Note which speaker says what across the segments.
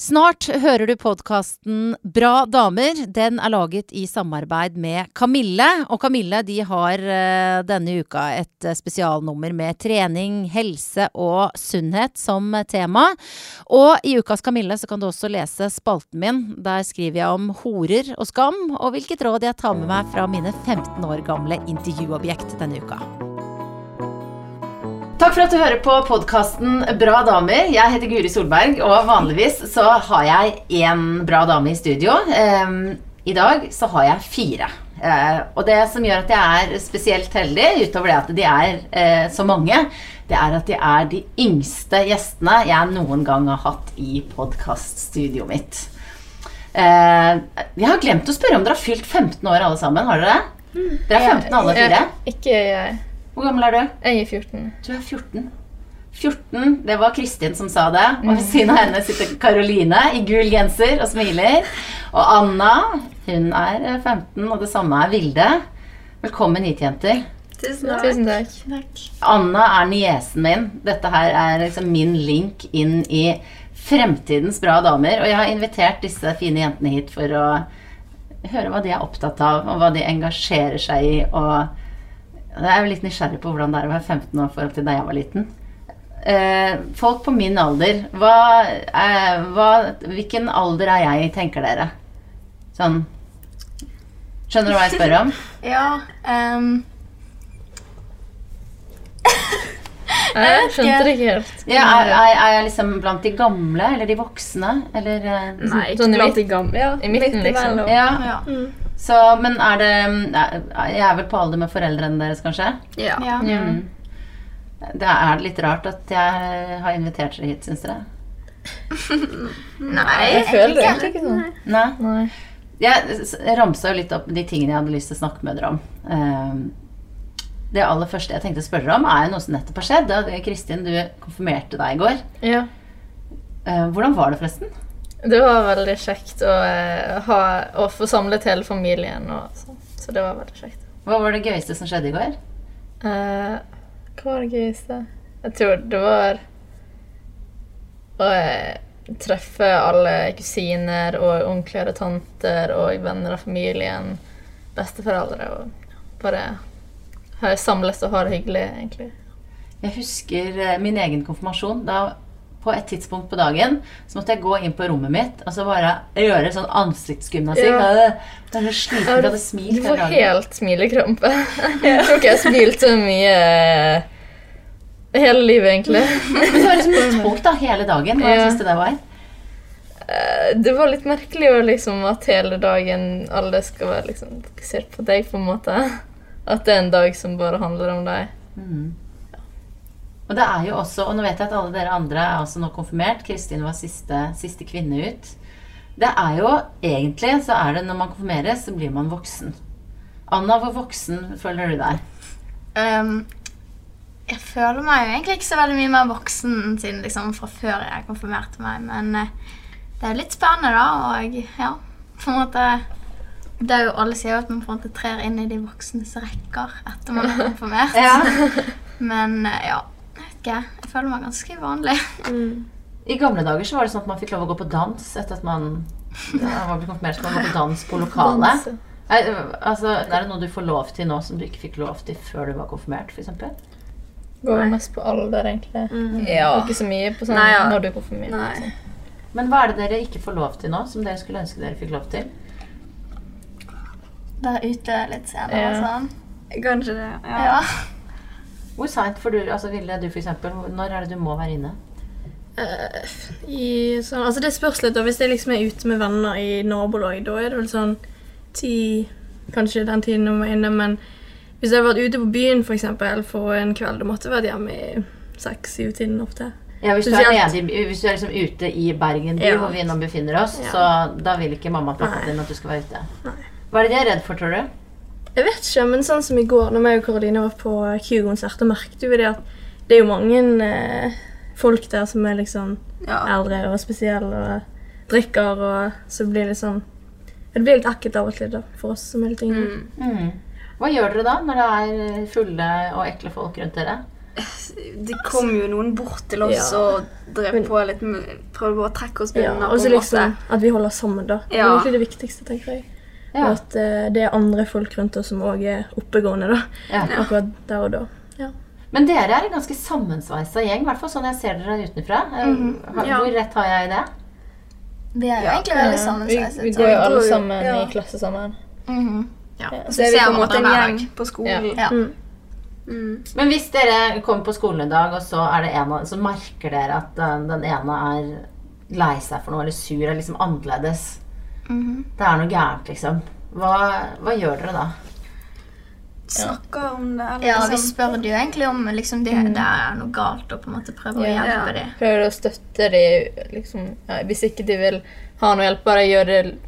Speaker 1: Snart hører du podkasten Bra damer. Den er laget i samarbeid med Kamille. Og Kamille de har uh, denne uka et uh, spesialnummer med trening, helse og sunnhet som tema. Og i ukas Kamille så kan du også lese spalten min. Der skriver jeg om horer og skam, og hvilket råd jeg tar med meg fra mine 15 år gamle intervjuobjekt denne uka. Takk for at du hører på podkasten Bra damer. Jeg heter Guri Solberg, og vanligvis så har jeg én bra dame i studio. I dag så har jeg fire. Uh, og det som gjør at jeg er spesielt heldig, utover det at de er uh, så mange, det er at de er de yngste gjestene jeg noen gang har hatt i podkaststudioet mitt. Uh, jeg har glemt å spørre om dere har fylt 15 år alle sammen. Har dere det? Mm. Dere er 15 alle fire?
Speaker 2: Ikke jeg.
Speaker 1: Hvor gammel er du?
Speaker 2: Jeg er 14.
Speaker 1: Du er 14. 14, det var Kristin som sa det. Og ved siden av henne sitter Karoline i gul genser og smiler. Og Anna, hun er 15, og det samme er Vilde. Velkommen hit, jenter.
Speaker 2: Tusen takk. Tusen takk.
Speaker 1: Anna er niesen min. Dette her er liksom min link inn i fremtidens bra damer. Og jeg har invitert disse fine jentene hit for å høre hva de er opptatt av, og hva de engasjerer seg i. og jeg er jo litt nysgjerrig på hvordan det er å være 15 år i forhold til da jeg var liten. Eh, folk på min alder hva, eh, hva, Hvilken alder er jeg, tenker dere? Sånn Skjønner du hva jeg spør om?
Speaker 3: ja. Um,
Speaker 2: jeg skjønte det ikke helt.
Speaker 1: Ja, er, er, er, jeg liksom blant de gamle eller de voksne? Eller,
Speaker 2: eh, Nei, ikke sånn blant de gamle. Ja, I midten, liksom.
Speaker 1: Ja. ja. Mm. Så, men er det Jeg er vel på alder med foreldrene deres, kanskje?
Speaker 3: Ja. ja. Mm.
Speaker 1: Det er litt rart at jeg har invitert dere hit, syns dere?
Speaker 3: Nei,
Speaker 2: jeg føler det egentlig ikke sånn.
Speaker 1: Nei. Nei. Jeg ramsa jo litt opp de tingene jeg hadde lyst til å snakke med dere om. Ehm, det aller første jeg tenkte å spørre dere om, er noe som nettopp har skjedd. Kristin, du konfirmerte deg i går.
Speaker 2: Ja.
Speaker 1: Ehm, hvordan var det, forresten?
Speaker 2: Det var veldig kjekt å, uh, ha, å få samlet hele familien. Og, så. så. det var veldig kjekt.
Speaker 1: Hva var det gøyeste som skjedde i går?
Speaker 2: Uh, hva var det gøyeste? Jeg tror det var å uh, treffe alle kusiner og onkler og tanter og venner av familien. Besteforeldre. Og bare samles og ha det hyggelig, egentlig.
Speaker 1: Jeg husker min egen konfirmasjon. Da på et tidspunkt på dagen så måtte jeg gå inn på rommet mitt og så bare gjøre sånn ansiktsgymnastikk. Ja. Jeg var sliten, jeg hadde smilt
Speaker 2: Du får helt smilekrampe. Jeg tror ikke jeg smilte så mye eh, hele livet, egentlig.
Speaker 1: Men det var liksom midtpunkt da, hele dagen. Hva ja. syns du det var?
Speaker 2: Eh, det var litt merkelig liksom, at hele dagen alle skal være liksom, fokusert på deg, på en måte. At det er en dag som bare handler om deg. Mm.
Speaker 1: Og det er jo også, og nå vet jeg at alle dere andre er også nå konfirmert. Kristin var siste, siste kvinne ut. Det er jo egentlig så er det når man konfirmeres, så blir man voksen. Anna, hvor voksen føler du deg?
Speaker 3: Um, jeg føler meg jo egentlig ikke så veldig mye mer voksen siden liksom fra før jeg konfirmerte meg. Men uh, det er litt spennende, da. Og ja, på en måte det er jo Alle sier jo at man på en måte trer inn i de voksnes rekker etter man er konfirmert.
Speaker 1: ja.
Speaker 3: Men uh, ja, ikke. Jeg føler meg ganske vanlig. Mm.
Speaker 1: I gamle dager så var det sånn at man fikk lov å gå på dans etter at man ja, var konfirmert. Så man var på dans på lokalet. Er, altså, er det noe du får lov til nå som du ikke fikk lov til før du var konfirmert? For eksempel?
Speaker 2: Går mest på alder, egentlig. Mm. Ja. Ikke så mye på sånn Nei, ja. når du er konfirmert. Nei.
Speaker 1: Men hva er det dere ikke får lov til nå, som dere skulle ønske dere fikk lov til?
Speaker 3: Være ute litt senere ja. sånn.
Speaker 2: Kanskje det.
Speaker 3: Ja. ja.
Speaker 1: Hvor seint får du altså Ville, du f.eks. Når er det du må være inne?
Speaker 4: Uh, i, sånn, altså det spørs litt. Hvis jeg liksom er ute med venner i nabolag, da er det vel sånn ti Kanskje den tiden jeg må inne, men hvis jeg har vært ute på byen for, eksempel, for en kveld, da måtte jeg vært hjemme i seks-syv-tiden ofte.
Speaker 1: Ja, hvis du, nede, hvis du er liksom ute i Bergen by, ja. hvor vi nå befinner oss, ja. så da vil ikke mamma og pappa din at du skal være ute. Nei. Hva er det de er redd for, tror du?
Speaker 4: Jeg vet ikke, men sånn som i går, når jeg og Karoline var på Q-konsert, da merket vi det at det er jo mange eh, folk der som er liksom ja. eldre og spesielle og drikker, og så blir det sånn Det blir litt ekkelt av og til da, for oss som er litt yngre.
Speaker 1: Mm. Mm. Hva gjør dere da, når det er fulle og ekle folk rundt dere?
Speaker 5: Det kom jo noen bort til oss
Speaker 4: Ja.
Speaker 5: og drev
Speaker 4: Men-
Speaker 5: på litt prøver Prøvde å trekke oss
Speaker 4: Ja, og så liksom at vi holder sammen, da. Det er egentlig det viktigste, tenker jeg.
Speaker 1: Ja.
Speaker 4: Og at eh, det er andre folk rundt oss som òg er oppegående, da.
Speaker 1: Ja.
Speaker 4: Akkurat der og da.
Speaker 1: Men dere er en ganske sammensveisa gjeng, i hvert fall sånn jeg ser dere utenfra. Mm -hmm.
Speaker 5: Ja.
Speaker 1: Hvor rett har jeg i det?
Speaker 3: Vi er jo
Speaker 5: Ja.
Speaker 3: egentlig veldig sammensveiset.
Speaker 2: vi
Speaker 3: vi,
Speaker 2: går jo alle sammen
Speaker 5: ja.
Speaker 2: i klasse sammen.
Speaker 3: Mhm.
Speaker 5: Ja.
Speaker 2: Ja.
Speaker 5: Så er vi på en måte en gjeng på skolen.
Speaker 3: Ja.
Speaker 4: Mm.
Speaker 5: Mm.
Speaker 1: Men hvis dere kommer på skolen en dag, og så, er det en av, så merker dere at den, den ene er lei seg for noe, eller sur, eller liksom annerledes
Speaker 3: Mhm.
Speaker 1: Det er noe gærent, liksom. Hva, hva gjør dere da?
Speaker 5: Snakker om det. Eller
Speaker 3: Ja, vi
Speaker 5: liksom.
Speaker 3: spør det jo egentlig om liksom, det, det er noe galt, og på en måte prøver å hjelpe
Speaker 5: Ja.
Speaker 3: dem.
Speaker 2: Prøver å støtte dem. liksom, ja, Hvis ikke de vil ha noe hjelp, bare gjør det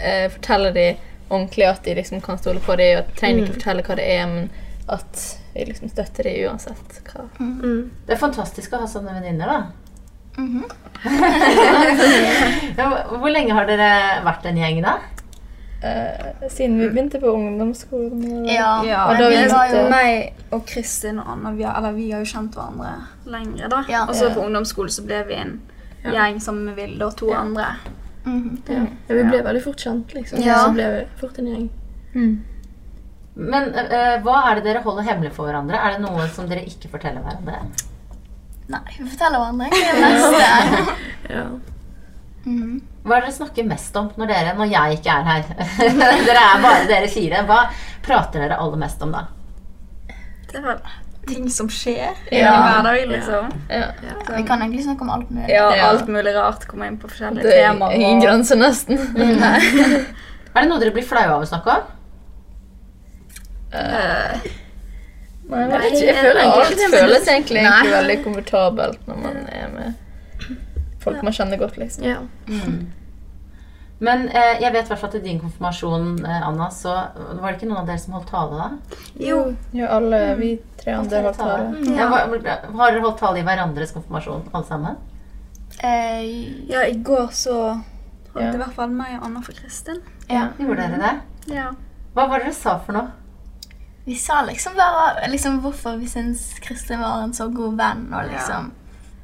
Speaker 2: eh, Fortelle dem ordentlig at de liksom kan stole på dem, og trenger ikke fortelle hva det er, men at vi liksom støtter dem uansett hva.
Speaker 4: Mm.
Speaker 1: Det er fantastisk å ha sånne venninner, da.
Speaker 3: Mhm.
Speaker 1: Ja, hvor- lenge har dere vært en gjeng, da?
Speaker 2: Eh, siden vi begynte på ungdomsskolen.
Speaker 3: Ja,
Speaker 5: Ja,
Speaker 2: Og da
Speaker 5: vi var jo meg og Kristin og Anna, vi har, eller vi har jo kjent hverandre lengre, da.
Speaker 3: Ja.
Speaker 5: Og så på ungdomsskolen så ble vi en gjeng sammen med Vilde og to andre.
Speaker 3: Mhm.
Speaker 4: Ja. ja, vi ble veldig fort kjent, liksom.
Speaker 3: Ja.
Speaker 4: Så ble vi fort en gjeng.
Speaker 1: Men uh, hva er det dere holder hemmelig for hverandre? Er det noe som dere ikke forteller hverandre?
Speaker 3: Nei, vi forteller hverandre egentlig det neste
Speaker 4: Ja.
Speaker 3: mm.
Speaker 1: Hva er det dere snakker mest om når dere, når jeg ikke er her? dere er bare dere fire. Hva prater dere aller mest om da?
Speaker 5: Det er vel ting som skjer i
Speaker 2: Ja.
Speaker 5: hverdagen, liksom.
Speaker 2: Ja.
Speaker 3: Vi kan egentlig snakke om alt mulig.
Speaker 5: Ja,
Speaker 2: Ja.
Speaker 5: alt mulig rart. Komme inn på forskjellige
Speaker 2: Det er
Speaker 5: temaer.
Speaker 2: ingen
Speaker 5: og-
Speaker 2: grenser, nesten.
Speaker 1: Er det noe dere blir flaue av å snakke om?
Speaker 5: Eh,
Speaker 2: Nei, jeg, vet ikke, jeg føler egentlig,
Speaker 5: alt
Speaker 2: det føles egentlig,
Speaker 3: Nei.
Speaker 2: egentlig veldig komfortabelt når man er med folk man kjenner godt, liksom.
Speaker 4: ja.
Speaker 1: Men eh, jeg vet i hvert fall at i din konfirmasjon, eh, Anna, så var det ikke noen av dere som holdt tale da?
Speaker 5: jo.
Speaker 2: Jo, alle vi tre andre holdt
Speaker 1: tale.
Speaker 2: tale.
Speaker 1: Ja, Ja, har dere holdt tale i hverandres konfirmasjon, alle sammen?
Speaker 3: Eh,
Speaker 5: Ja, i går så holdt
Speaker 2: Ja.
Speaker 5: i hvert fall meg og Anna for Kristin.
Speaker 3: ja.
Speaker 1: Gjorde dere det?
Speaker 5: Ja.
Speaker 1: Hva var det dere sa for noe?
Speaker 3: Vi sa liksom bare liksom, hvorfor vi syns Kristin var en så god venn, og liksom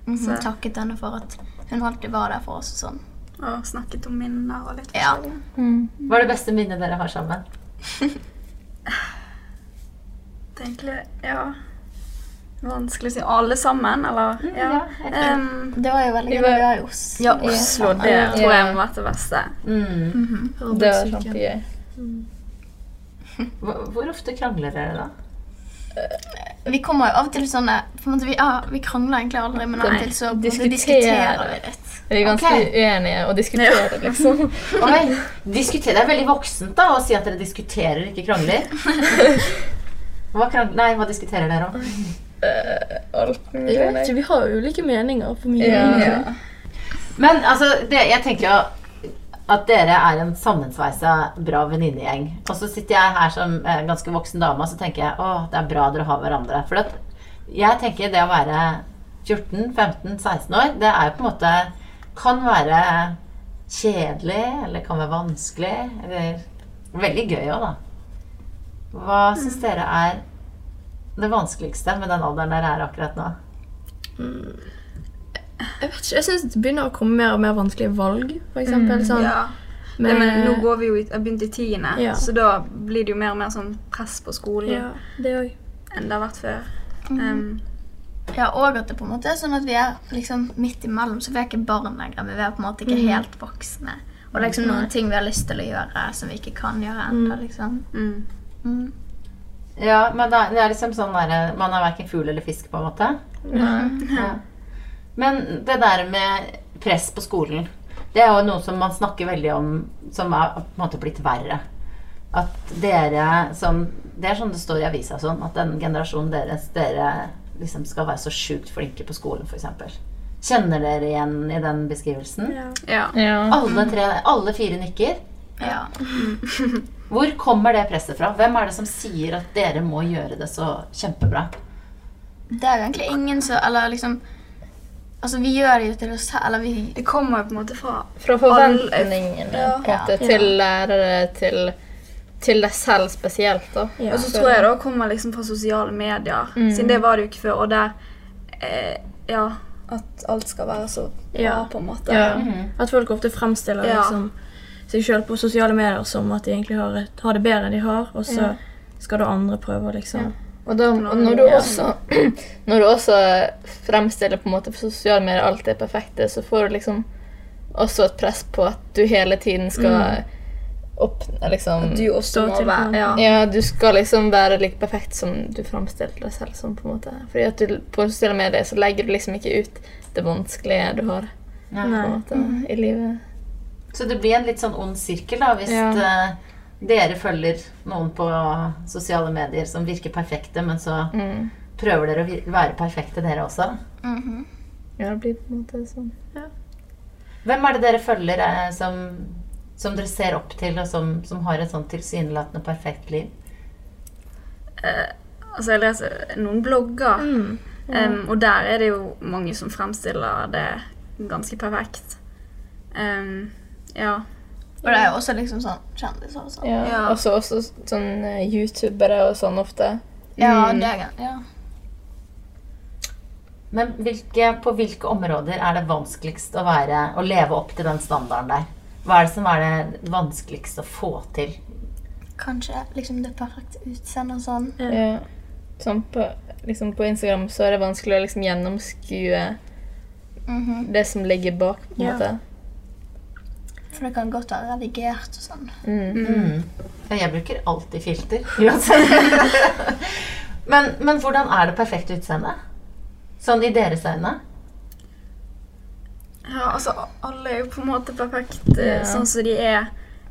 Speaker 3: mhm,
Speaker 5: Så-
Speaker 3: takket henne for at hun alltid var der for oss og sånn.
Speaker 5: Og snakket om minner og litt
Speaker 3: Ja.
Speaker 5: forskjellig.
Speaker 1: Hva er det beste minnet dere har sammen?
Speaker 5: Det er egentlig Ja. Vanskelig å si. Alle sammen, eller? Ja.
Speaker 1: ja,
Speaker 5: um,
Speaker 3: Det var jo veldig gøy vi var i Os.
Speaker 5: ja, Oslo. Det tror jeg må være det beste.
Speaker 1: Mm.
Speaker 3: -hmm.
Speaker 2: Det var kjempegøy.
Speaker 1: Hvor, ofte krangler dere da?
Speaker 3: Vi kommer jo av og til sånne måte, vi, ah, vi krangler egentlig aldri, men av og til så på
Speaker 2: diskuterer.
Speaker 3: diskuterer vi litt.
Speaker 2: Vi er ganske
Speaker 1: okay.
Speaker 2: uenige og diskuterer, liksom.
Speaker 1: Oi, diskutere, Det er veldig voksent da å si at dere diskuterer, ikke krangler. Hva, krangler, nei, hva diskuterer dere om?
Speaker 2: Alt mulig.
Speaker 4: Jeg vet ikke, vi har ulike meninger på mye.
Speaker 2: Ja.
Speaker 4: Ja.
Speaker 1: Men altså, det, jeg tenker jo at dere er en sammensveisa bra venninnegjeng. Og så sitter jeg her som eh, ganske voksen dame og så tenker jeg, å, det er bra dere har hverandre. For at jeg tenker det å være 14-15-16 år, det er jo på en måte Kan være kjedelig, eller kan være vanskelig, eller veldig gøy òg, da. Hva syns dere er det vanskeligste med den alderen dere er akkurat nå?
Speaker 4: Jeg vet ikke, jeg syns det begynner å komme mer og mer vanskelige valg, for eksempel. Sånn,
Speaker 5: Ja.
Speaker 4: med-
Speaker 5: det, men nå går vi jo i, jeg begynte i tiende,
Speaker 4: Ja.
Speaker 5: så da blir det jo mer og mer sånn press på skolen
Speaker 4: Ja, det
Speaker 5: enn det har vært før.
Speaker 3: Mm.
Speaker 5: Um,
Speaker 3: Ja, og at det på en måte er sånn at vi er liksom midt imellom, så vi er ikke barn lenger, men vi er på en måte ikke helt voksne. Og det er liksom noen ting vi har lyst til å gjøre som vi ikke kan gjøre ennå, liksom.
Speaker 5: mm.
Speaker 3: Mm.
Speaker 1: Ja, men det er, det er liksom sånn der, Man er verken fugl eller fisk, på en måte. Ja. Men det der med press på skolen, det er jo noe som man snakker veldig om, som er på en måte blitt verre. At dere som Det er sånn det står i avisa sånn, at den generasjonen deres dere liksom skal være så sjukt flinke på skolen, f.eks. Kjenner dere igjen i den beskrivelsen?
Speaker 4: Ja.
Speaker 5: Ja.
Speaker 2: Ja.
Speaker 1: Alle, tre, alle fire nikker.
Speaker 3: Ja.
Speaker 1: Hvor kommer det presset fra? Hvem er det som sier at dere må gjøre det så kjempebra?
Speaker 3: Det er jo egentlig ingen som Eller liksom Altså, vi gjør det jo til oss selv, eller vi
Speaker 5: Det kommer jo på en måte fra
Speaker 2: Fra forventningene
Speaker 5: Ja.
Speaker 2: på en måte,
Speaker 3: Ja.
Speaker 2: til lærere, til til deg selv spesielt, da.
Speaker 4: Ja.
Speaker 5: Og så tror jeg det kommer liksom fra sosiale medier,
Speaker 2: Mm.
Speaker 5: siden det var det jo ikke før. Og der eh, Ja, at alt skal være så bra,
Speaker 4: Ja.
Speaker 5: på en måte.
Speaker 4: Ja.
Speaker 1: Mhm.
Speaker 4: At folk ofte fremstiller
Speaker 5: Ja.
Speaker 4: liksom, seg sjøl på sosiale medier som at de egentlig har, et, har det bedre enn de har, og så
Speaker 2: Ja.
Speaker 4: skal da andre prøve å liksom
Speaker 2: Og, da, og når, du også, når du også fremstiller på en måte på sosiale medier alt det perfekte, så får du liksom også et press på at du hele tiden skal opp liksom,
Speaker 5: Du også må være ja.
Speaker 2: Ja, du skal liksom være like perfekt som du fremstiller deg selv som. på en måte. Fordi at du, På sosiale medier så legger du liksom ikke ut det vanskelige du har
Speaker 1: Nei.
Speaker 2: på en måte, i livet.
Speaker 1: Så det blir en litt sånn ond sirkel da, hvis
Speaker 2: Ja.
Speaker 1: eh, dere følger noen på sosiale medier som virker perfekte, men så
Speaker 2: Mm.
Speaker 1: prøver dere å være perfekte dere også.
Speaker 3: Mhm.
Speaker 2: Ja, det blir på en måte sånn.
Speaker 1: Hvem er det dere følger eh, som, som dere ser opp til, og som, som har et sånn tilsynelatende perfekt liv?
Speaker 5: Eh, altså, jeg leser noen blogger,
Speaker 4: mm.
Speaker 5: um, og der er det jo mange som fremstiller det ganske perfekt. Um, ja.
Speaker 3: Og det er jo også liksom sånn kjendiser og sånn.
Speaker 2: Ja.
Speaker 5: Ja.
Speaker 2: Også, også sånn eh, youtubere og sånn ofte.
Speaker 3: Ja,
Speaker 5: Mm.
Speaker 3: det er ja.
Speaker 1: Men hvilke, på hvilke områder er det vanskeligst å, være, å leve opp til den standarden der? Hva er det som er det vanskeligste å få til?
Speaker 3: Kanskje liksom det perfekte utseendet og sånn.
Speaker 2: Ja. Sånn på, liksom på Instagram så er det vanskelig å liksom gjennomskue
Speaker 3: Mhm.
Speaker 2: det som ligger bak. på en
Speaker 4: Ja.
Speaker 2: måte.
Speaker 3: For det kan godt være redigert og sånn.
Speaker 2: Mm.
Speaker 1: Mm. Ja, jeg bruker alltid filter. men, men hvordan er det perfekte utseendet? Sånn i deres øyne?
Speaker 5: ja, altså alle er jo på en måte perfekte
Speaker 2: Ja.
Speaker 5: sånn som de er,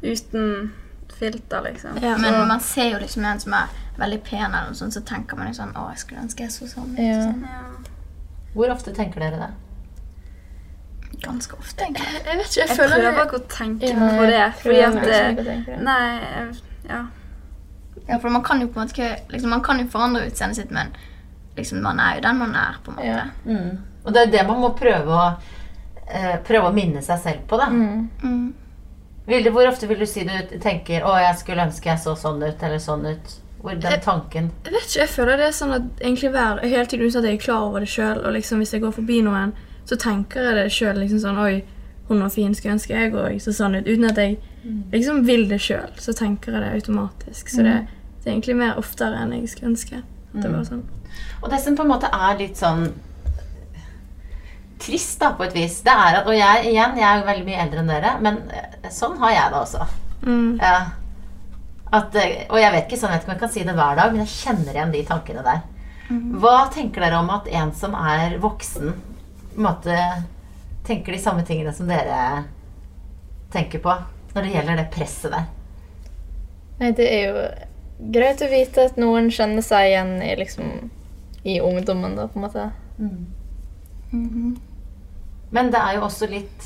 Speaker 5: uten filter, liksom.
Speaker 4: Ja.
Speaker 3: Men når man ser jo liksom en som er veldig pen, eller noe sånt, så tenker man jo sånn Å, jeg skulle ønske jeg så sånn ut.
Speaker 2: Ja.
Speaker 3: Sånn.
Speaker 5: Ja.
Speaker 1: Hvor ofte tenker dere det?
Speaker 3: Ganske ofte, egentlig.
Speaker 4: Jeg vet ikke, jeg,
Speaker 5: Jeg
Speaker 4: føler
Speaker 5: prøver ikke å tenke
Speaker 2: Ja,
Speaker 5: på det, fordi at
Speaker 2: det.
Speaker 5: Nei, ja.
Speaker 3: Ja, for man kan jo på en måte ikke liksom, Man kan jo forandre utseendet sitt, men liksom, man er jo den man er, på en måte.
Speaker 2: Ja.
Speaker 1: Mm. Og det er det man må prøve å, eh, prøve å minne seg selv på. da.
Speaker 2: Mm.
Speaker 3: Mm.
Speaker 1: Vilde, hvor ofte vil du si du tenker 'Å, jeg skulle ønske jeg så sånn ut', eller sånn ut? Hvor den tanken
Speaker 4: Jeg vet ikke, jeg føler det er sånn at egentlig hver hele tiden uten at jeg er klar over det sjøl. Og liksom hvis jeg går forbi noen, så tenker jeg det sjøl. Liksom sånn Oi, hun var fin, skulle ønske jeg òg så sånn ut. Uten at jeg liksom vil det sjøl, så tenker jeg det automatisk. Så det, det er egentlig mer oftere enn jeg skulle ønske. Det var sånn.
Speaker 1: Og det som på en måte er litt sånn trist, da, på et vis, det er at Og jeg igjen, jeg er jo veldig mye eldre enn dere, men eh, sånn har jeg det også.
Speaker 4: Mm.
Speaker 1: Ja. At, eh, og jeg vet ikke sånn, jeg vet ikke om jeg kan si det hver dag, men jeg kjenner igjen de tankene der. Hva tenker dere om at en som er voksen, måte tenker de samme tingene som dere tenker på, når det gjelder det presset der?
Speaker 2: Nei, det er jo greit å vite at noen kjenner seg igjen i liksom i ungdommen, da, på en måte.
Speaker 3: Mhm.
Speaker 1: Men det er jo også litt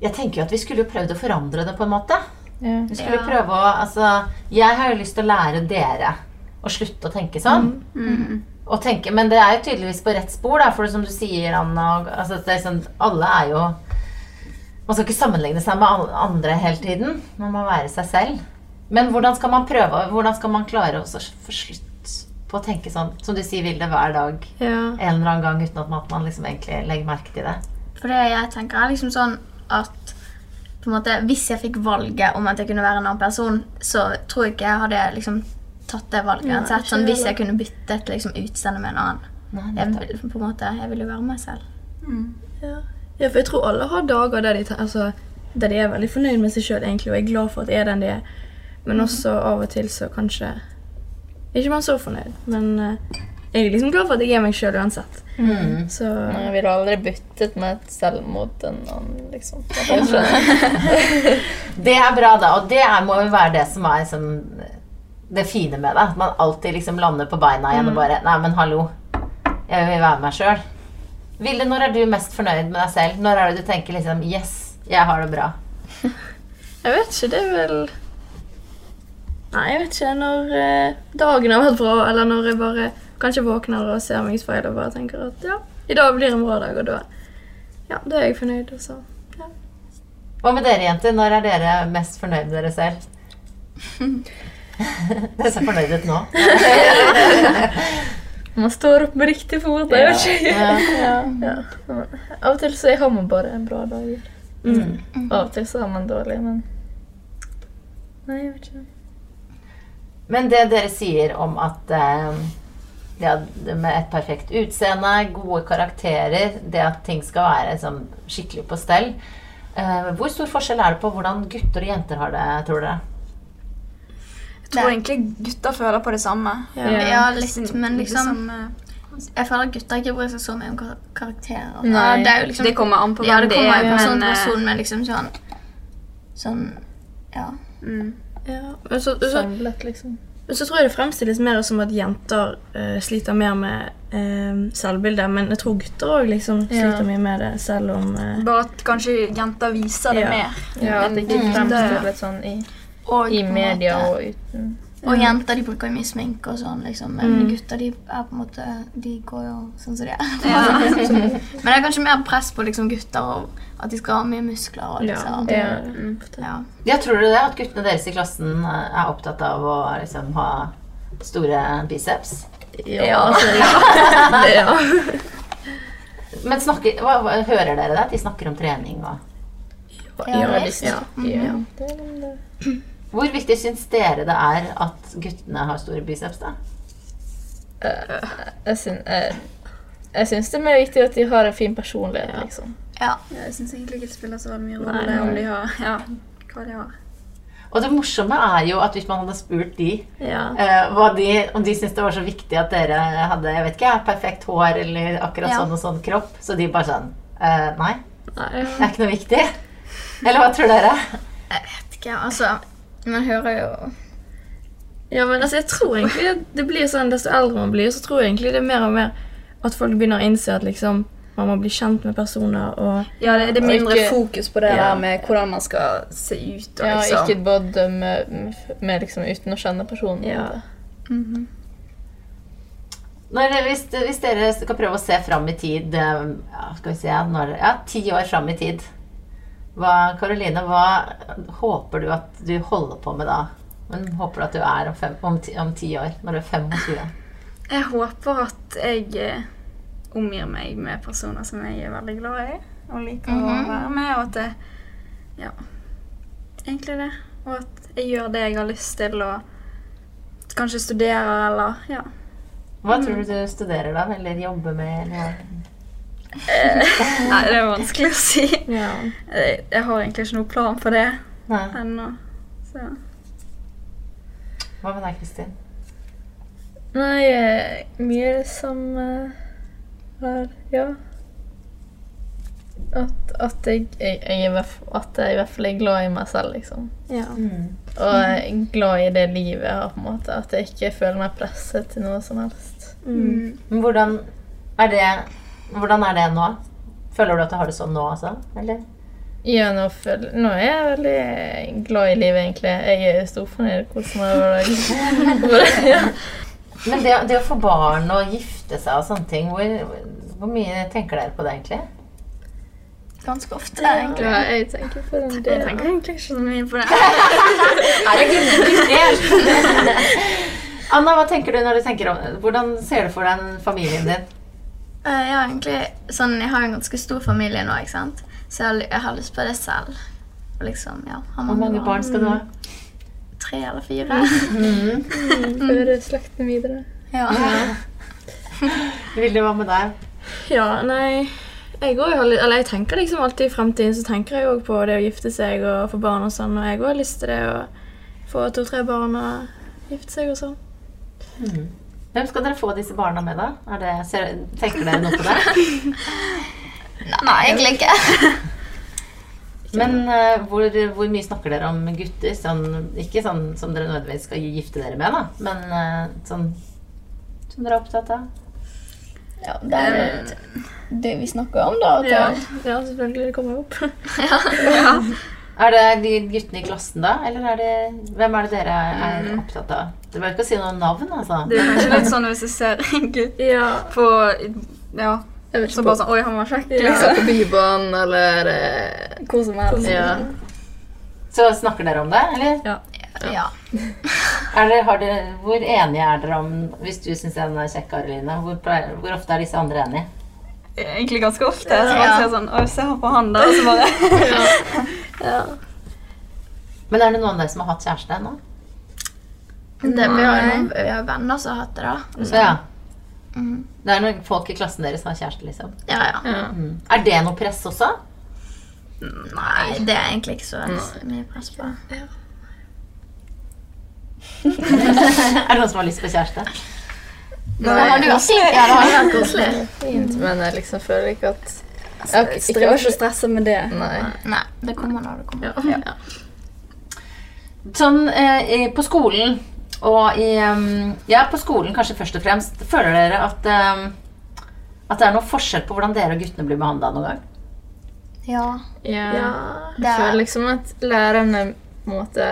Speaker 1: Jeg tenker jo at vi skulle jo prøvd å forandre det, på en måte.
Speaker 2: Ja.
Speaker 1: Vi skulle
Speaker 3: Ja.
Speaker 1: prøve å Altså, jeg har jo lyst til å lære dere å slutte å tenke sånn.
Speaker 5: Mm.
Speaker 1: Og tenke, men det er jo tydeligvis på rett spor, da, for som du sier, Anna altså, det er sånn, Alle er jo Man skal ikke sammenligne seg med andre hele tiden. Man må være seg selv. Men hvordan skal man prøve Hvordan skal man klare å så få slutt på å tenke sånn, som du sier, Vilde, hver dag
Speaker 4: Ja.
Speaker 1: en eller annen gang uten at man liksom egentlig legger merke til det?
Speaker 3: For det jeg tenker er liksom sånn at på en måte, hvis jeg fikk valget om at jeg kunne være en annen person, så tror jeg ikke jeg hadde liksom tatt det valget uansett. Sånn, hvis jeg kunne byttet liksom, utseende med en annen.
Speaker 1: Nei,
Speaker 3: Jeg, på en måte, jeg ville jo være meg selv.
Speaker 4: Ja. ja, for jeg tror alle har dager der de, altså, der de er veldig fornøyd med seg sjøl og er glad for at de er den de er. Men også av og til så kanskje ikke man så fornøyd. Men uh, jeg er liksom glad for at jeg er meg sjøl uansett.
Speaker 1: Mm.
Speaker 4: Så
Speaker 2: Nei, Jeg ville aldri byttet meg selv mot en annen, liksom.
Speaker 1: Det er bra, da. Og det er, må jo være det som er liksom, det fine med det. At man alltid liksom lander på beina igjen og bare Nei, men hallo. Jeg vil være meg sjøl. Ville, når er du mest fornøyd med deg selv? Når er det du tenker liksom Yes, jeg har det bra.
Speaker 4: jeg vet ikke, det er vel Nei, jeg vet ikke. Når eh, dagen har vært bra, eller når jeg bare kanskje våkner og ser meg i speilet og bare tenker at ja, i dag blir en bra dag, og da ja, da er jeg fornøyd. Og så
Speaker 1: Hva med dere, jenter? Når er dere mest fornøyd med dere selv? Det ser fornøyd ut nå.
Speaker 2: Man står opp med riktig fot. Ikke.
Speaker 1: Ja.
Speaker 2: Ja. Av og til så har man bare en bra dag.
Speaker 1: Mm.
Speaker 2: Av og til så har man dårlig, men Nei, jeg vet ikke.
Speaker 1: Men det dere sier om at eh, ja, med et perfekt utseende, gode karakterer, det at ting skal være sånn, skikkelig på stell eh, Hvor stor forskjell er det på hvordan gutter og jenter har det, tror dere?
Speaker 5: Jeg tror egentlig gutter føler på det samme.
Speaker 2: Ja.
Speaker 3: Ja, litt, men liksom Jeg føler at gutter ikke bryr seg så mye om karakterer.
Speaker 2: Nei.
Speaker 3: Ja, det, er jo liksom,
Speaker 5: Det kommer an på
Speaker 3: ja,
Speaker 5: er.
Speaker 3: det
Speaker 5: det
Speaker 3: kommer
Speaker 5: er,
Speaker 3: an på person
Speaker 5: men, eh,
Speaker 3: person, men liksom sånn Sånn Ja.
Speaker 5: Mm.
Speaker 4: Ja, men så, så,
Speaker 2: Samlet, liksom.
Speaker 4: men så tror jeg det fremstilles mer som at jenter uh, sliter mer med uh, selvbildet, men jeg tror gutter òg liksom
Speaker 2: Ja.
Speaker 4: sliter mye med det, selv om uh,
Speaker 5: Bare at kanskje jenter viser det
Speaker 4: Ja.
Speaker 5: mer.
Speaker 2: Ja, at det ikke fremstilles litt sånn i,
Speaker 3: Og,
Speaker 2: i media
Speaker 3: måte-
Speaker 2: og uten
Speaker 3: Og jenter de bruker jo mye sminke og sånn, liksom. Men
Speaker 4: Mm.
Speaker 3: gutter de er på en måte De går jo sånn som de er. men det er kanskje mer press på liksom gutter og at de skal ha mye muskler og liksom.
Speaker 2: Ja.
Speaker 4: det.
Speaker 5: Mm.
Speaker 3: Ja.
Speaker 1: Ja, tror dere det? At guttene deres i klassen eh, er opptatt av å liksom, ha store biceps?
Speaker 2: Ja, ja. ja.
Speaker 1: Men snakker, hva, hva, hører dere det? At de snakker om trening og
Speaker 3: Ja,
Speaker 2: Ja,
Speaker 3: visst.
Speaker 2: snakker ja.
Speaker 1: Hvor viktig syns dere det er at guttene har store biceps, da?
Speaker 2: Jeg, syns uh, jeg syns det er mer viktig at de har en fin personlighet, liksom.
Speaker 3: ja.
Speaker 5: Jeg syns egentlig ikke det spiller så mye
Speaker 4: Nei.
Speaker 5: rolle om de har Ja, hva de har.
Speaker 1: Og det morsomme er jo at hvis man hadde spurt de,
Speaker 4: Ja.
Speaker 1: uh, hva de om de syntes det var så viktig at dere hadde jeg vet ikke, perfekt hår eller akkurat
Speaker 3: Ja.
Speaker 1: sånn og sånn kropp, så de bare sånn uh, Nei,
Speaker 4: Nei,
Speaker 1: det er ikke noe viktig. Eller hva tror dere?
Speaker 3: Jeg Vet ikke, altså Man hører jo
Speaker 4: Ja, men altså, jeg tror egentlig det blir sånn desto eldre man blir, så tror jeg egentlig det er mer og mer at folk begynner å innse at liksom man må bli kjent med personer og
Speaker 5: Ja, det, det er mindre
Speaker 2: ikke-
Speaker 5: fokus på det
Speaker 4: Ja.
Speaker 5: der med hvordan man skal se ut. Og
Speaker 2: Ja,
Speaker 5: liksom.
Speaker 2: ikke bare dømme med, med liksom, uten å kjenne personen.
Speaker 4: Ja.
Speaker 2: Mm
Speaker 3: -hmm.
Speaker 1: Når, hvis, hvis dere skal prøve å se fram i tid eh, ja, Skal vi se når, Ja, ti år fram i tid. Hva, Karoline, hva håper du at du holder på med da? Men håper du at du er om, fem, om, ti, om ti år, når du er 25?
Speaker 5: Jeg håper at jeg eh, omgir meg med personer som jeg er veldig glad i og liker å
Speaker 3: Mhm.
Speaker 5: være med, og at jeg Ja, egentlig det. Og at jeg gjør det jeg har lyst til, og kanskje studerer eller Ja.
Speaker 1: Hva tror du du studerer da, eller jobber med? Eller?
Speaker 5: Nei, det er vanskelig å si.
Speaker 4: ja.
Speaker 5: Jeg, jeg har egentlig ikke noen plan for det ennå.
Speaker 1: Hva med deg, Kristin?
Speaker 2: Nei, mye mye det samme her, ja. At, at, jeg, jeg, jeg at jeg i hvert fall er glad i meg selv, liksom.
Speaker 4: ja.
Speaker 2: Og jeg er glad i det livet jeg har, på en måte. At jeg ikke føler meg presset til noe som helst.
Speaker 4: Mm.
Speaker 1: Men hvordan er det, hvordan er det nå? Føler du at du har det sånn nå, altså? Eller?
Speaker 2: Ja, nå, føler, nå er jeg veldig glad i livet, egentlig. Jeg er storfornøyd, jeg er hver dag. ja.
Speaker 1: Men det, det å få barn og gifte seg og sånne ting, hvor, hvor mye tenker dere på det egentlig?
Speaker 3: ganske ofte, egentlig.
Speaker 2: ja, jeg tenker på den
Speaker 5: jeg tenker egentlig ikke så mye på det.
Speaker 1: Herregud, Anna, hva tenker du når du tenker om Hvordan ser du for deg familien din?
Speaker 3: Eh, jeg, har egentlig, sånn, jeg har en ganske stor familie nå, ikke sant? så jeg, har jeg har lyst på det selv. Og Liksom, ja,
Speaker 1: Hvor mange barn skal du ha?
Speaker 3: Tre eller fire.
Speaker 1: Mm.
Speaker 2: Føre slekten videre.
Speaker 3: Ja.
Speaker 1: Vilde, hva med deg?
Speaker 4: ja, nei jeg, går, eller jeg tenker liksom alltid i fremtiden så tenker jeg også på det å gifte seg og få barn og sånn, og jeg også har lyst til det å få to-tre barn og gifte seg og sånn.
Speaker 1: Mm. Hvem skal dere få disse barna med, da? Er det, tenker dere noe på det?
Speaker 3: Nei, egentlig ikke.
Speaker 1: Men uh, hvor, hvor mye snakker dere om gutter? Sånn, ikke sånn som dere nødvendigvis skal gifte dere med, da, men uh, sånn som dere er opptatt av?
Speaker 3: Ja, det er det, det vi snakker om, da.
Speaker 4: Ja,
Speaker 3: det-
Speaker 4: ja selvfølgelig, det kommer opp.
Speaker 1: Er det de guttene i klassen, da? Eller er det, hvem er det dere er opptatt av? Du behøver ikke å si noe navn, altså.
Speaker 5: Det er kanskje litt sånn hvis jeg ser en gutt
Speaker 4: Ja,
Speaker 5: på Ja, så bare sånn Oi, han var kjekk,
Speaker 2: Ja.
Speaker 5: liksom.
Speaker 2: på Bybanen eller eh,
Speaker 5: Hvor som helst.
Speaker 2: Ja.
Speaker 1: Så snakker dere om det, eller?
Speaker 4: ja.
Speaker 3: Ja.
Speaker 1: Er dere, har dere, hvor enige er dere om Hvis du syns en er kjekk, Areline, hvor, hvor ofte er disse andre enige?
Speaker 5: Egentlig ganske ofte. Så bare
Speaker 3: Ja.
Speaker 5: ser sånn Å, se her på han, der, Og så bare
Speaker 4: Ja.
Speaker 1: Men er det noen av dere som har hatt kjæreste ennå?
Speaker 3: Nei. vi har jo noen vi har venner som har hatt det, da.
Speaker 1: Så ja.
Speaker 3: Mm.
Speaker 1: Det er noen folk i klassen deres som har kjæreste, liksom.
Speaker 3: Ja, ja.
Speaker 4: Ja.
Speaker 1: Mm. Er det noe press også?
Speaker 3: Nei, det er egentlig ikke så mye press på.
Speaker 1: er det noen som har lyst på kjæreste?
Speaker 3: Nei, Det har du også. Ja, det har vært koselig.
Speaker 2: Fint, men jeg liksom føler ikke at
Speaker 5: Jeg
Speaker 2: har ikke-
Speaker 5: vær så stressa med det.
Speaker 2: Nei.
Speaker 3: Nei, det kommer når det kommer.
Speaker 1: Sånn eh, på skolen og i Ja, på skolen kanskje først og fremst. Føler dere at eh, at det er noe forskjell på hvordan dere og guttene blir behandla noen gang?
Speaker 3: Ja.
Speaker 2: Ja. Jeg
Speaker 3: er-
Speaker 2: føler liksom at lærerne på en måte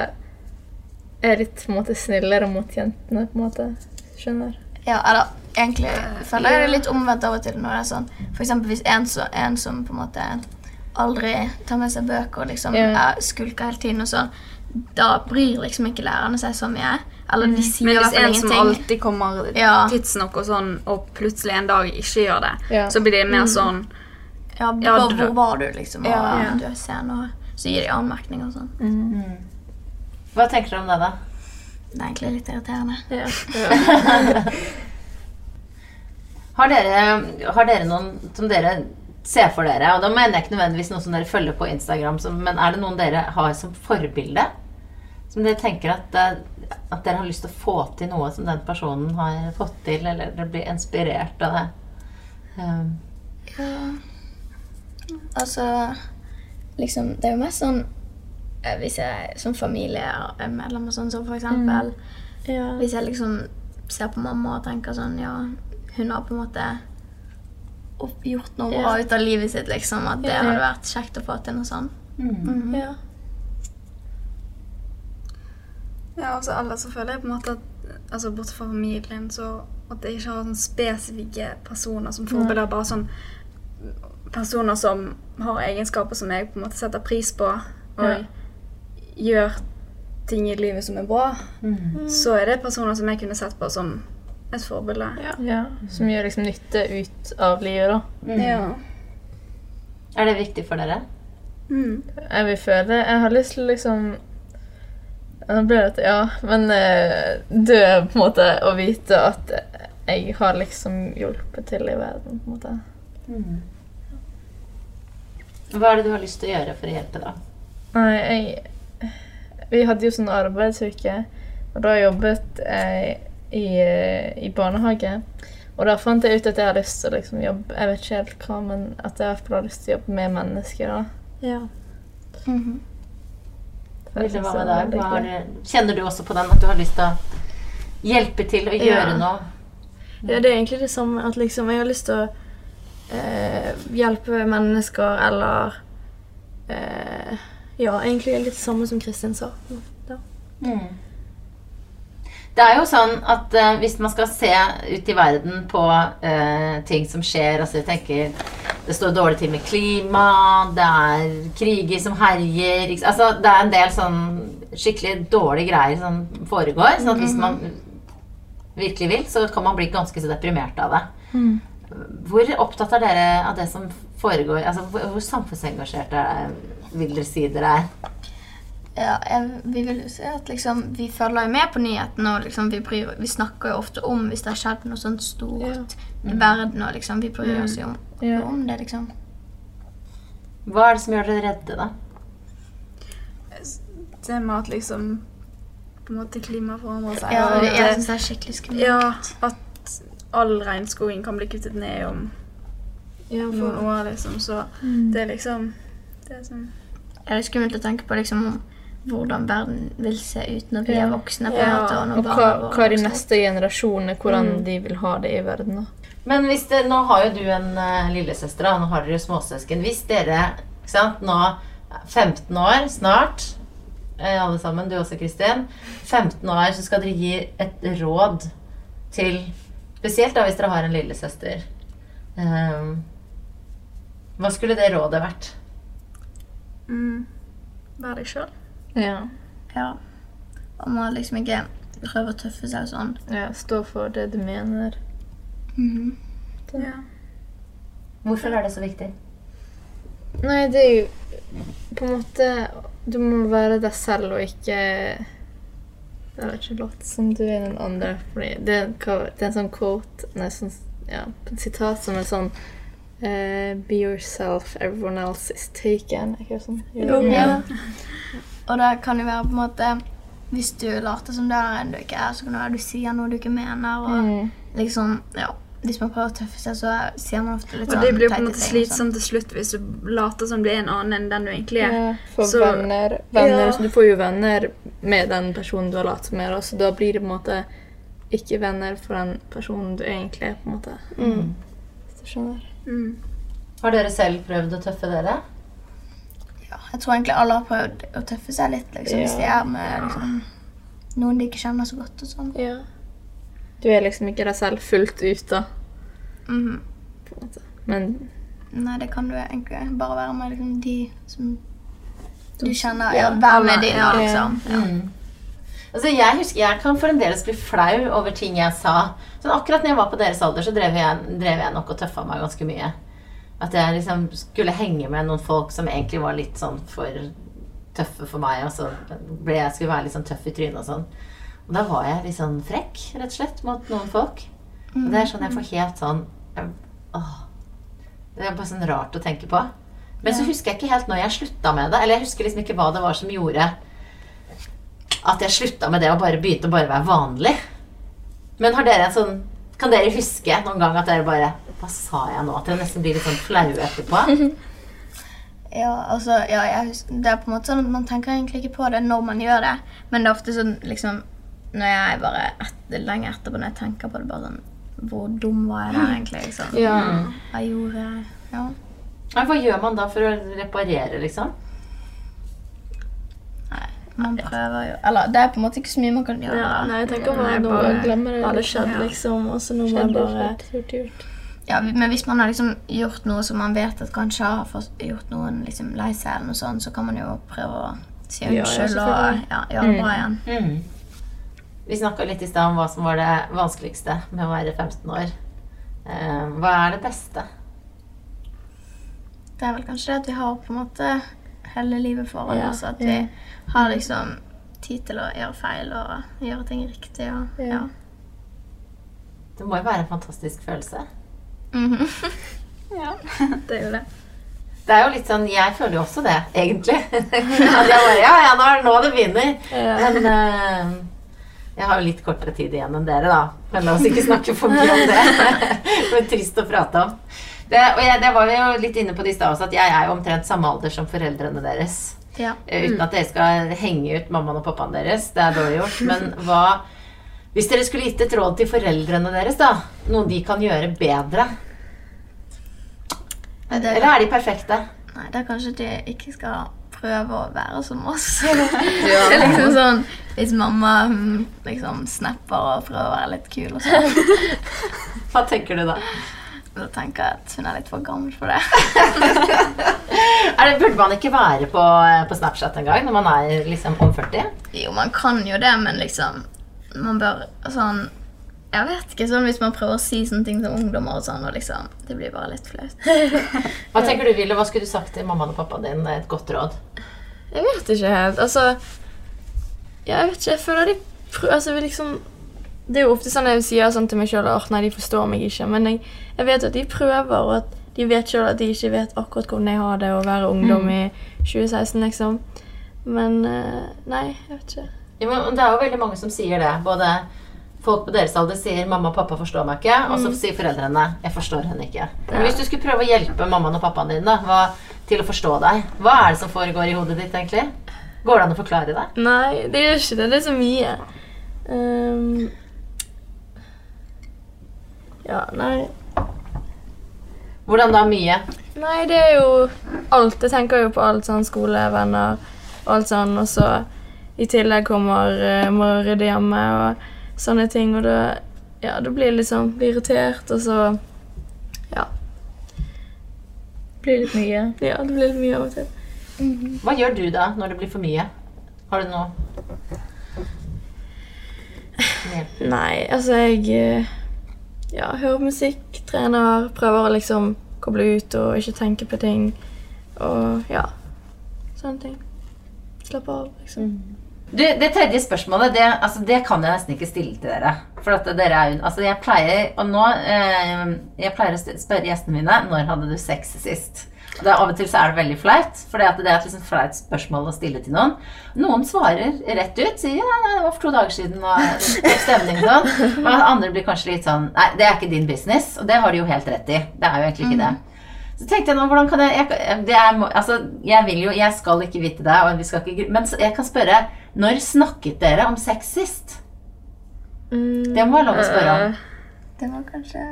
Speaker 2: er litt på en måte snillere mot jentene, på en måte. Skjønner?
Speaker 3: Ja, eller egentlig føler jeg det litt omvendt av og til når det er sånn For eksempel hvis en, så, en som på en måte aldri tar med seg bøker og liksom
Speaker 2: Ja.
Speaker 3: er skulker hele tiden og sånn, da bryr liksom ikke lærerne seg så mye. Eller de sier
Speaker 5: Men hvis
Speaker 3: en ingenting.
Speaker 5: en som alltid kommer
Speaker 3: Ja.
Speaker 5: tidsnok og sånn, og plutselig en dag ikke gjør det,
Speaker 2: Ja.
Speaker 5: så blir det mer sånn
Speaker 3: Ja,
Speaker 5: Ja,
Speaker 3: bare,
Speaker 5: det-
Speaker 3: hvor var du, liksom? Og
Speaker 5: Ja.
Speaker 3: du er sen, og så gir de anmerkninger og sånn.
Speaker 1: Mm. Hva tenker du om det, da?
Speaker 3: Det er egentlig litt irriterende.
Speaker 2: Ja.
Speaker 1: Har dere, har dere noen som dere ser for dere, og da mener jeg ikke nødvendigvis noen som dere følger på Instagram, som, men er det noen dere har som forbilde? Som dere tenker at, eh, at dere har lyst til å få til noe som den personen har fått til, eller dere blir inspirert av det? Um,
Speaker 3: Ja. Altså Liksom, det er jo mest sånn Hvis jeg som familiemedlem og sånn, så for eksempel
Speaker 4: Ja.
Speaker 3: Hvis jeg liksom ser på mamma og tenker sånn Ja, hun har på en måte gjort noe bra ut av livet sitt, liksom. At det
Speaker 4: Ja.
Speaker 3: hadde vært kjekt å få til noe sånn. -hmm.
Speaker 4: ja.
Speaker 5: Ja, altså alle så føler jeg på en måte at altså bortsett fra familien, så at jeg ikke har sånn spesifikke personer som forbilder. Bare sånn personer som har egenskaper som jeg på en måte setter pris på, og
Speaker 2: Ja.
Speaker 5: Gjør ting i livet som er bra.
Speaker 1: mm.
Speaker 5: Så er det personer som jeg kunne sett på som et forbilde.
Speaker 2: ja. Som gjør liksom nytte ut av livet, da.
Speaker 1: Mm.
Speaker 5: Ja.
Speaker 1: Er det viktig for dere?
Speaker 5: Mm.
Speaker 2: Jeg vil føle Jeg har lyst til liksom Nå ble det til Ja, men eh, dø på en måte og vite at jeg har liksom hjulpet til i verden, på en måte.
Speaker 1: Mm. Hva er det du har lyst til å gjøre for å hjelpe, da?
Speaker 2: Nei, jeg Vi hadde jo sånn arbeidsuke, og da jobbet jeg i, i barnehage. Og da fant jeg ut at jeg har lyst til å liksom jobbe Jeg vet ikke helt hva, men at jeg har lyst til å jobbe med mennesker. da.
Speaker 4: ja.
Speaker 1: Mm -hmm.
Speaker 2: det?
Speaker 1: Hva har
Speaker 2: veldig
Speaker 1: du, kjenner du også på den at du har lyst til å hjelpe til å gjøre
Speaker 4: Ja.
Speaker 1: noe?
Speaker 4: Ja, det er egentlig det samme. At liksom jeg har lyst til å eh, hjelpe mennesker eller eh, Ja, egentlig litt det samme som Kristin sa. Ja.
Speaker 1: Mm. Det er jo sånn at uh, hvis man skal se ut i verden på uh, ting som skjer altså jeg tenker Det står dårlig til med klima, det er kriger som herjer Altså det er en del sånn skikkelig dårlige greier som foregår. Sånn at hvis man virkelig vil, så kan man bli ganske så deprimert av det. Hvor opptatt er dere av det som foregår? Altså Hvor, hvor samfunnsengasjerte vil dere si dere er?
Speaker 3: Ja, jeg, vi vil jo si at liksom, vi følger jo med på nyhetene, og liksom, vi, bryr, vi snakker jo ofte om hvis det har skjedd noe sånt stort i verden, og liksom, vi bryr oss jo om,
Speaker 2: Ja.
Speaker 3: om det, liksom.
Speaker 1: Hva er det som gjør dere redde, da?
Speaker 5: Det med at liksom på en måte klimaet forandrer seg.
Speaker 3: Ja, det, jeg
Speaker 5: synes
Speaker 3: syns det er skikkelig skummelt.
Speaker 5: Ja, at all regnskogen kan bli kuttet ned om
Speaker 4: Ja,
Speaker 5: noen år, liksom. Så det er liksom Det er sånn
Speaker 3: Det er litt skummelt å tenke på liksom, hvordan verden vil se ut når vi
Speaker 2: Ja.
Speaker 3: er voksne. på en
Speaker 4: Ja,
Speaker 3: måte, og når
Speaker 2: Og hva, hva de neste generasjonene, hvordan de vil ha det i verden. da.
Speaker 1: Men hvis det, nå har jo du en uh, lillesøster, og Nå har dere småsøsken. Hvis dere ikke sant, nå 15 år snart, eh, alle sammen, du også, Kristin 15 år, så skal dere gi et råd til Spesielt da hvis dere har en lillesøster. Um, hva skulle det rådet vært?
Speaker 5: Mm, Vær deg sjøl.
Speaker 2: Ja.
Speaker 3: Ja. Og må liksom ikke prøve å tøffe seg sånn.
Speaker 2: Ja, stå for det du mener.
Speaker 5: Ja.
Speaker 1: Hvorfor er det så viktig?
Speaker 2: Nei, det er jo på en måte Du må være deg selv og ikke Det vet ikke låte som du er den andre. Fordi det, er en det er en sånn quote Nei, sånn ja, et sitat som er sånn eh, Be yourself, everyone else is taken. Ikke sånn?
Speaker 3: Jo. Ja. Og det kan jo være på en måte Hvis du later som det er en du ikke er, så kan det være du sier noe du ikke mener. Og
Speaker 2: Mm.
Speaker 3: liksom, ja Hvis man prøver å tøffe seg, så sier man ofte litt sånn Og
Speaker 5: det blir jo på en måte slitsomt til slutt hvis du later som du er en annen enn den du egentlig er.
Speaker 2: Ja, for
Speaker 5: Så-
Speaker 2: venner, venner
Speaker 5: Ja.
Speaker 2: så Du får jo venner med den personen du har latt som er, så da blir det på en måte ikke venner for den personen du egentlig er. på en måte. Hvis du skjønner.
Speaker 5: Mm.
Speaker 1: Har dere selv prøvd å tøffe dere?
Speaker 3: Ja, jeg tror egentlig alle har prøvd å tøffe seg litt, liksom, hvis de er med liksom, noen de ikke kjenner så godt og sånn.
Speaker 2: Ja. Du er liksom ikke deg selv fullt ut, da.
Speaker 3: Mm.
Speaker 2: på en måte. Men
Speaker 3: Nei, det kan du egentlig bare være med liksom, de som du kjenner.
Speaker 2: ja,
Speaker 3: Ja, vær med de,
Speaker 5: ja.
Speaker 3: da, liksom. Ja.
Speaker 1: Mm. Altså, jeg husker, jeg kan fremdeles bli flau over ting jeg sa. Sånn, akkurat når jeg var på deres alder, så drev jeg, drev jeg nok og tøffa meg ganske mye. At jeg liksom skulle henge med noen folk som egentlig var litt sånn for tøffe for meg. Og så ble jeg skulle være litt sånn tøff i trynet og sånn. Og da var jeg litt sånn frekk, rett og slett, mot noen folk. Og det er sånn jeg får helt sånn åh, Det er bare sånn rart å tenke på. Men så husker jeg ikke helt når jeg slutta med det. Eller jeg husker liksom ikke hva det var som gjorde at jeg slutta med det og bare begynte å bare være vanlig. Men har dere en sånn Kan dere huske noen gang at dere bare Hva sa jeg nå? At dere nesten blir litt sånn flaue etterpå?
Speaker 3: Ja, altså, ja, jeg husker, det er på en måte sånn at Man tenker egentlig ikke på det når man gjør det, men det er ofte sånn liksom Når jeg bare etter, lenge etterpå når jeg tenker på det, bare sånn Hvor dum var jeg der egentlig? liksom?
Speaker 2: ja.
Speaker 3: Hva gjorde jeg? Ja.
Speaker 1: Ja, Hva gjør man da for å reparere, liksom?
Speaker 3: Man prøver jo Eller det er på en måte ikke så mye man kan gjøre.
Speaker 4: Ja, nei, jeg tenker bare nå
Speaker 2: bare glemme det.
Speaker 4: det
Speaker 2: skjedde,
Speaker 4: skjedd, liksom. Og så nå må jeg bare
Speaker 2: gjort, gjort, gjort.
Speaker 3: Ja, men hvis man har liksom gjort noe som man vet at kanskje har gjort noen liksom lei seg, eller noe sånt, så kan man jo prøve å si
Speaker 2: Ja, ja,
Speaker 3: og ja, gjøre det bra igjen.
Speaker 1: Mm. Vi snakka litt i stad om hva som var det vanskeligste med å være 15 år. Uh, hva er det beste?
Speaker 3: Det er vel kanskje det at vi har på en måte hele livet foran
Speaker 2: Ja,
Speaker 3: oss. At vi har liksom tid til å gjøre feil og gjøre ting riktig. Og,
Speaker 2: Ja.
Speaker 3: ja.
Speaker 1: Det må jo være en fantastisk følelse.
Speaker 3: Ja,
Speaker 5: Det er jo det.
Speaker 1: Det er jo litt sånn, Jeg føler jo også det, egentlig. At jeg bare, ja, ja, nå er det nå det begynner. Men uh, jeg har jo litt kortere tid igjen enn dere, da. Men la oss ikke snakke for mye om det. det er trist å prate om. Det, og jeg, det var vi jo litt inne på i stad også, at jeg er jo omtrent samme alder som foreldrene deres.
Speaker 3: ja.
Speaker 1: Mm. Uten at dere skal henge ut mammaen og pappaen deres. Det er dårlig gjort. Men hva Hvis dere skulle gitt et råd til foreldrene deres, da? Noe de kan gjøre bedre?
Speaker 3: Det-
Speaker 1: Eller er de perfekte?
Speaker 3: Nei, det er kanskje de ikke skal prøve å være som oss. Det er liksom sånn Hvis mamma mm, liksom snapper og prøver å være litt kul, og sånn,
Speaker 1: Hva tenker du da?
Speaker 3: Da tenker jeg at hun er litt for gammel for det.
Speaker 1: Er det, burde man ikke være på, på Snapchat engang når man er liksom om 40?
Speaker 3: Jo, man kan jo det, men liksom Man bør sånn Jeg vet ikke, sånn hvis man prøver å si sånne ting som ungdommer og sånn, og liksom Det blir bare litt flaut.
Speaker 1: Hva tenker du, Ville? Hva skulle du sagt til mammaen og pappaen din? Et godt råd?
Speaker 4: Jeg vet ikke helt. Altså Jeg vet ikke. Jeg føler de prøver altså, vi liksom, Det er jo ofte sånn jeg sier sånn til meg sjøl at nei, de forstår meg ikke. Men jeg, jeg vet at de prøver, og at de vet sjøl at de ikke vet akkurat hvordan jeg har det å være ungdom i 2016, liksom. Men eh, nei, jeg vet ikke.
Speaker 1: Ja, men det er jo veldig mange som sier det. Både folk på deres alder sier 'mamma og pappa forstår meg ikke', og så sier foreldrene 'jeg forstår henne ikke'. Men hvis du skulle prøve å hjelpe mammaen og pappaen din da, hva, til å forstå deg, hva er det som foregår i hodet ditt egentlig? Går det an å forklare det?
Speaker 4: Nei, det gjør ikke det. Det er så mye. Ehm, ja, nei
Speaker 1: Hvordan da mye?
Speaker 4: Nei, det er jo alt. Jeg tenker jo på alt sånn skolevenner og alt sånn, og så i tillegg kommer uh, må rydde hjemme og sånne ting, og da ja, du blir liksom blir irritert, og så ja.
Speaker 2: Blir litt mye.
Speaker 4: Ja, det blir litt mye av og til.
Speaker 1: Hva gjør du da når det blir for mye? Har du noe?
Speaker 4: Nei, altså jeg eh, ja, hører musikk, trener, prøver å liksom koble ut og ikke tenke på ting. Og ja, sånne ting. Slappe av, liksom.
Speaker 1: Du, det tredje spørsmålet det, altså, det kan jeg nesten ikke stille til dere. For at dere er Altså, jeg pleier Og nå eh, Jeg pleier å spørre gjestene mine når hadde du sex sist. Det, Av og til så er det veldig flaut, for det er et liksom flaut spørsmål å stille til noen. Noen svarer rett ut, sier ja, nei, det var for to dager siden, og stemning sånn. Og andre blir kanskje litt sånn Nei, det er ikke din business. Og det har de jo helt rett i. Det er jo egentlig ikke det. Så tenkte jeg nå, hvordan kan jeg, jeg det er, Altså, jeg vil jo Jeg skal ikke vite det, og vi skal ikke Men jeg kan spørre Når snakket dere om sex sist?
Speaker 4: Mm,
Speaker 1: Det må være lov å spørre om.
Speaker 3: Det var kanskje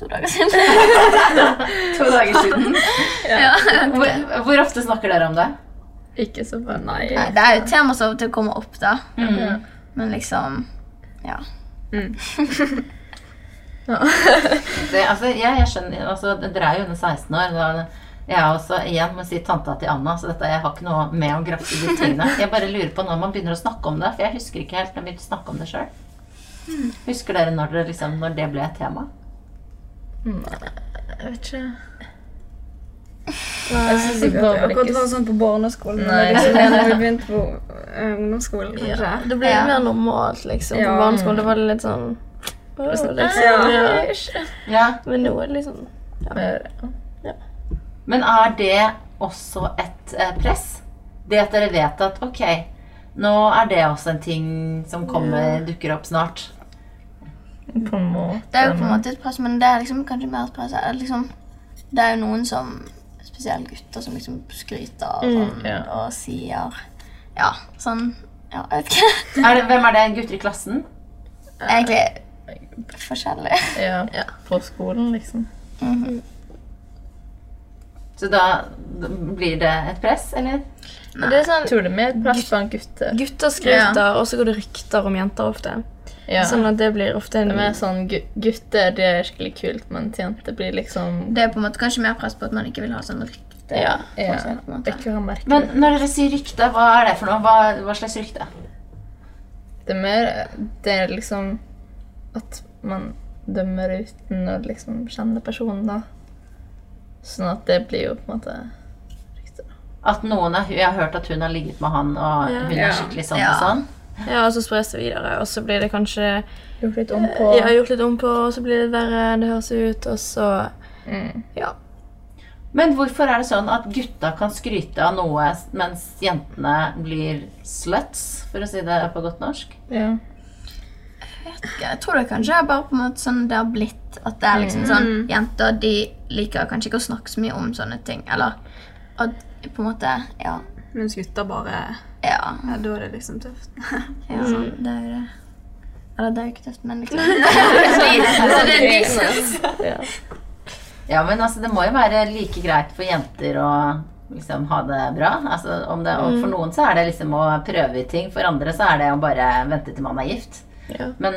Speaker 3: to dager siden.
Speaker 1: To dager siden.
Speaker 3: ja.
Speaker 1: Hvor, hvor ofte snakker dere om det?
Speaker 2: Ikke så bare, Nei.
Speaker 3: Nei, det er jo et tema som til å komme opp, da.
Speaker 1: Mm.
Speaker 3: Men liksom Ja.
Speaker 1: Det, altså, jeg, jeg skjønner altså, Dere er jo under 16 år. Da, jeg er også igjen må si tanta til Anna, så dette, jeg har ikke noe med å grafse de tingene. Jeg bare lurer på når man begynner å snakke om det, for jeg husker ikke helt når jeg begynte å snakke om det sjøl. Husker dere når, det, liksom, når det ble et tema?
Speaker 4: Jeg vet ikke.
Speaker 2: Nei, Jeg synes det var
Speaker 5: Akkurat det var sånn på barneskolen.
Speaker 2: Nei.
Speaker 5: Liksom, når vi begynte på eh, ungdomsskolen, kanskje.
Speaker 4: Ja, det ble
Speaker 3: Ja.
Speaker 4: mer normalt, liksom. På barneskolen det var det litt sånn oh, liksom,
Speaker 5: Ja.
Speaker 4: ja.
Speaker 1: Ja.
Speaker 4: Men nå er det liksom
Speaker 2: ja.
Speaker 1: Men er det også et eh, press? Det at dere vet at ok, nå er det også en ting som kommer, dukker opp snart.
Speaker 2: På en måte.
Speaker 3: Det er jo på en måte et press, men det er liksom kanskje mer et press. er Liksom, det er jo noen som Spesielt gutter som liksom skryter og, sånn,
Speaker 2: ja.
Speaker 3: og sier Ja, sånn Ja, jeg vet ikke.
Speaker 1: Er det, hvem er det? Gutter i klassen?
Speaker 3: Egentlig forskjellig.
Speaker 2: Ja, på skolen, liksom.
Speaker 1: Så da blir det et press, eller?
Speaker 4: Nei. det er sånn
Speaker 2: Jeg tror det er mer press blant gutter.
Speaker 4: Gutter skryter, og så går det rykter om jenter ofte.
Speaker 2: Ja.
Speaker 4: Sånn at det blir ofte en
Speaker 2: Det er mer sånn gutter, det er skikkelig kult, mens jenter blir liksom
Speaker 3: Det er på en måte kanskje mer press på at man ikke vil ha sånn rykte.
Speaker 2: Ja. ja.
Speaker 3: seg,
Speaker 1: Men når dere sier rykte, hva er det for noe? Hva, hva slags rykte?
Speaker 2: Det er mer Det er liksom at man dømmer uten å liksom kjenne personen, da. Sånn at det blir jo på en måte rykte.
Speaker 1: At noen er, Jeg har hørt at hun har ligget med han, og
Speaker 4: Ja.
Speaker 1: hun er skikkelig sånn
Speaker 3: Ja.
Speaker 1: og sånn.
Speaker 4: Ja, og så spres det videre, og så blir det kanskje
Speaker 2: Gjort litt om på
Speaker 4: Ja, gjort litt om på, og så blir det verre enn det høres ut, og så
Speaker 2: mm.
Speaker 4: Ja.
Speaker 1: Men hvorfor er det sånn at gutta kan skryte av noe, mens jentene blir sluts, for å si det på godt norsk?
Speaker 2: Ja.
Speaker 3: Jeg tror det kanskje er bare på en måte sånn det har blitt. At det er liksom sånn Jenter de liker kanskje ikke å snakke så mye om sånne ting. Eller at på en måte Ja.
Speaker 5: Mens gutter bare
Speaker 3: Ja.
Speaker 5: Ja, da er det liksom tøft.
Speaker 3: ja Det er jo det. Eller det er jo ikke tøft, men liksom det er de som
Speaker 2: ja.
Speaker 1: Ja, men altså, det må jo være like greit for jenter å liksom ha det bra. Altså, om det, og for noen så er det liksom å prøve ut ting, for andre så er det å bare vente til man er gift.
Speaker 4: Ja.
Speaker 1: Men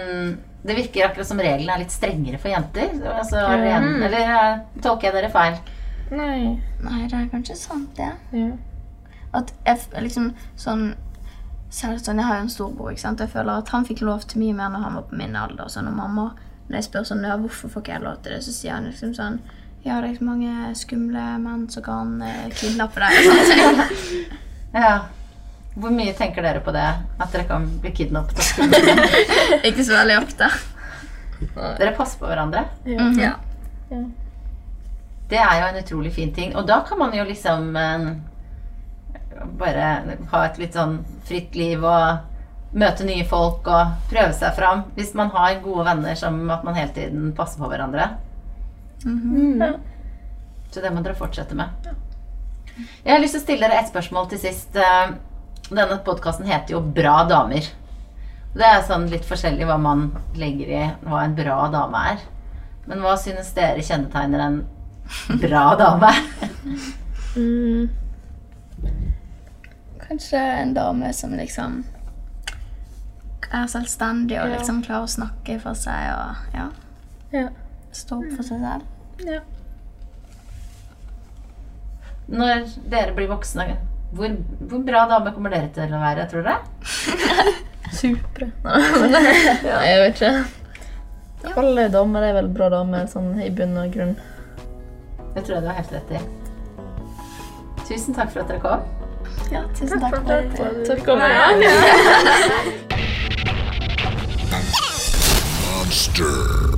Speaker 1: det virker akkurat som reglene er litt strengere for jenter. Altså, mm. eller tolker jeg dere feil?
Speaker 2: Nei.
Speaker 3: Nei, det er kanskje sant, det.
Speaker 2: Ja.
Speaker 3: At jeg liksom sånn Selv sånn, Jeg har jo en storbror, ikke sant. Jeg føler at han fikk lov til mye mer når han var på min alder. Sånn, og mamma, når jeg spør sånn, ja, hvorfor får ikke jeg lov til det, så sier han liksom sånn Ja, det er ikke mange skumle menn som kan eh, kidnappe deg. ting.
Speaker 1: Ja. Hvor mye tenker dere på det? At dere kan bli kidnappet?
Speaker 3: ikke så veldig ofte.
Speaker 1: Dere passer på hverandre?
Speaker 3: Mhm.
Speaker 5: Ja.
Speaker 1: Det er jo en utrolig fin ting. Og da kan man jo liksom eh, bare ha et litt sånn fritt liv og møte nye folk og prøve seg fram. Hvis man har gode venner som at man hele tiden passer på hverandre. Så det må dere fortsette med. Jeg har lyst til å stille dere et spørsmål til sist. Eh, Denne podkasten heter jo Bra damer. Det er sånn litt forskjellig hva man legger i hva en bra dame er. Men hva synes dere kjennetegner en bra dame?
Speaker 4: Mm
Speaker 3: kanskje en dame som liksom er selvstendig og liksom klarer å snakke for seg og ja.
Speaker 2: ja.
Speaker 3: Stå opp for seg mm. selv. Ja.
Speaker 1: Når dere blir voksne, hvor, hvor, bra dame kommer dere til å være, tror dere?
Speaker 2: Supre. ja, jeg vet ikke. Alle damer er vel bra damer sånn i bunn og grunn.
Speaker 1: Det tror jeg du har helt rett i. Tusen takk for at dere kom.
Speaker 3: Ja, tusen takk, takk for at
Speaker 2: du tok komme. Ja.
Speaker 6: Monster.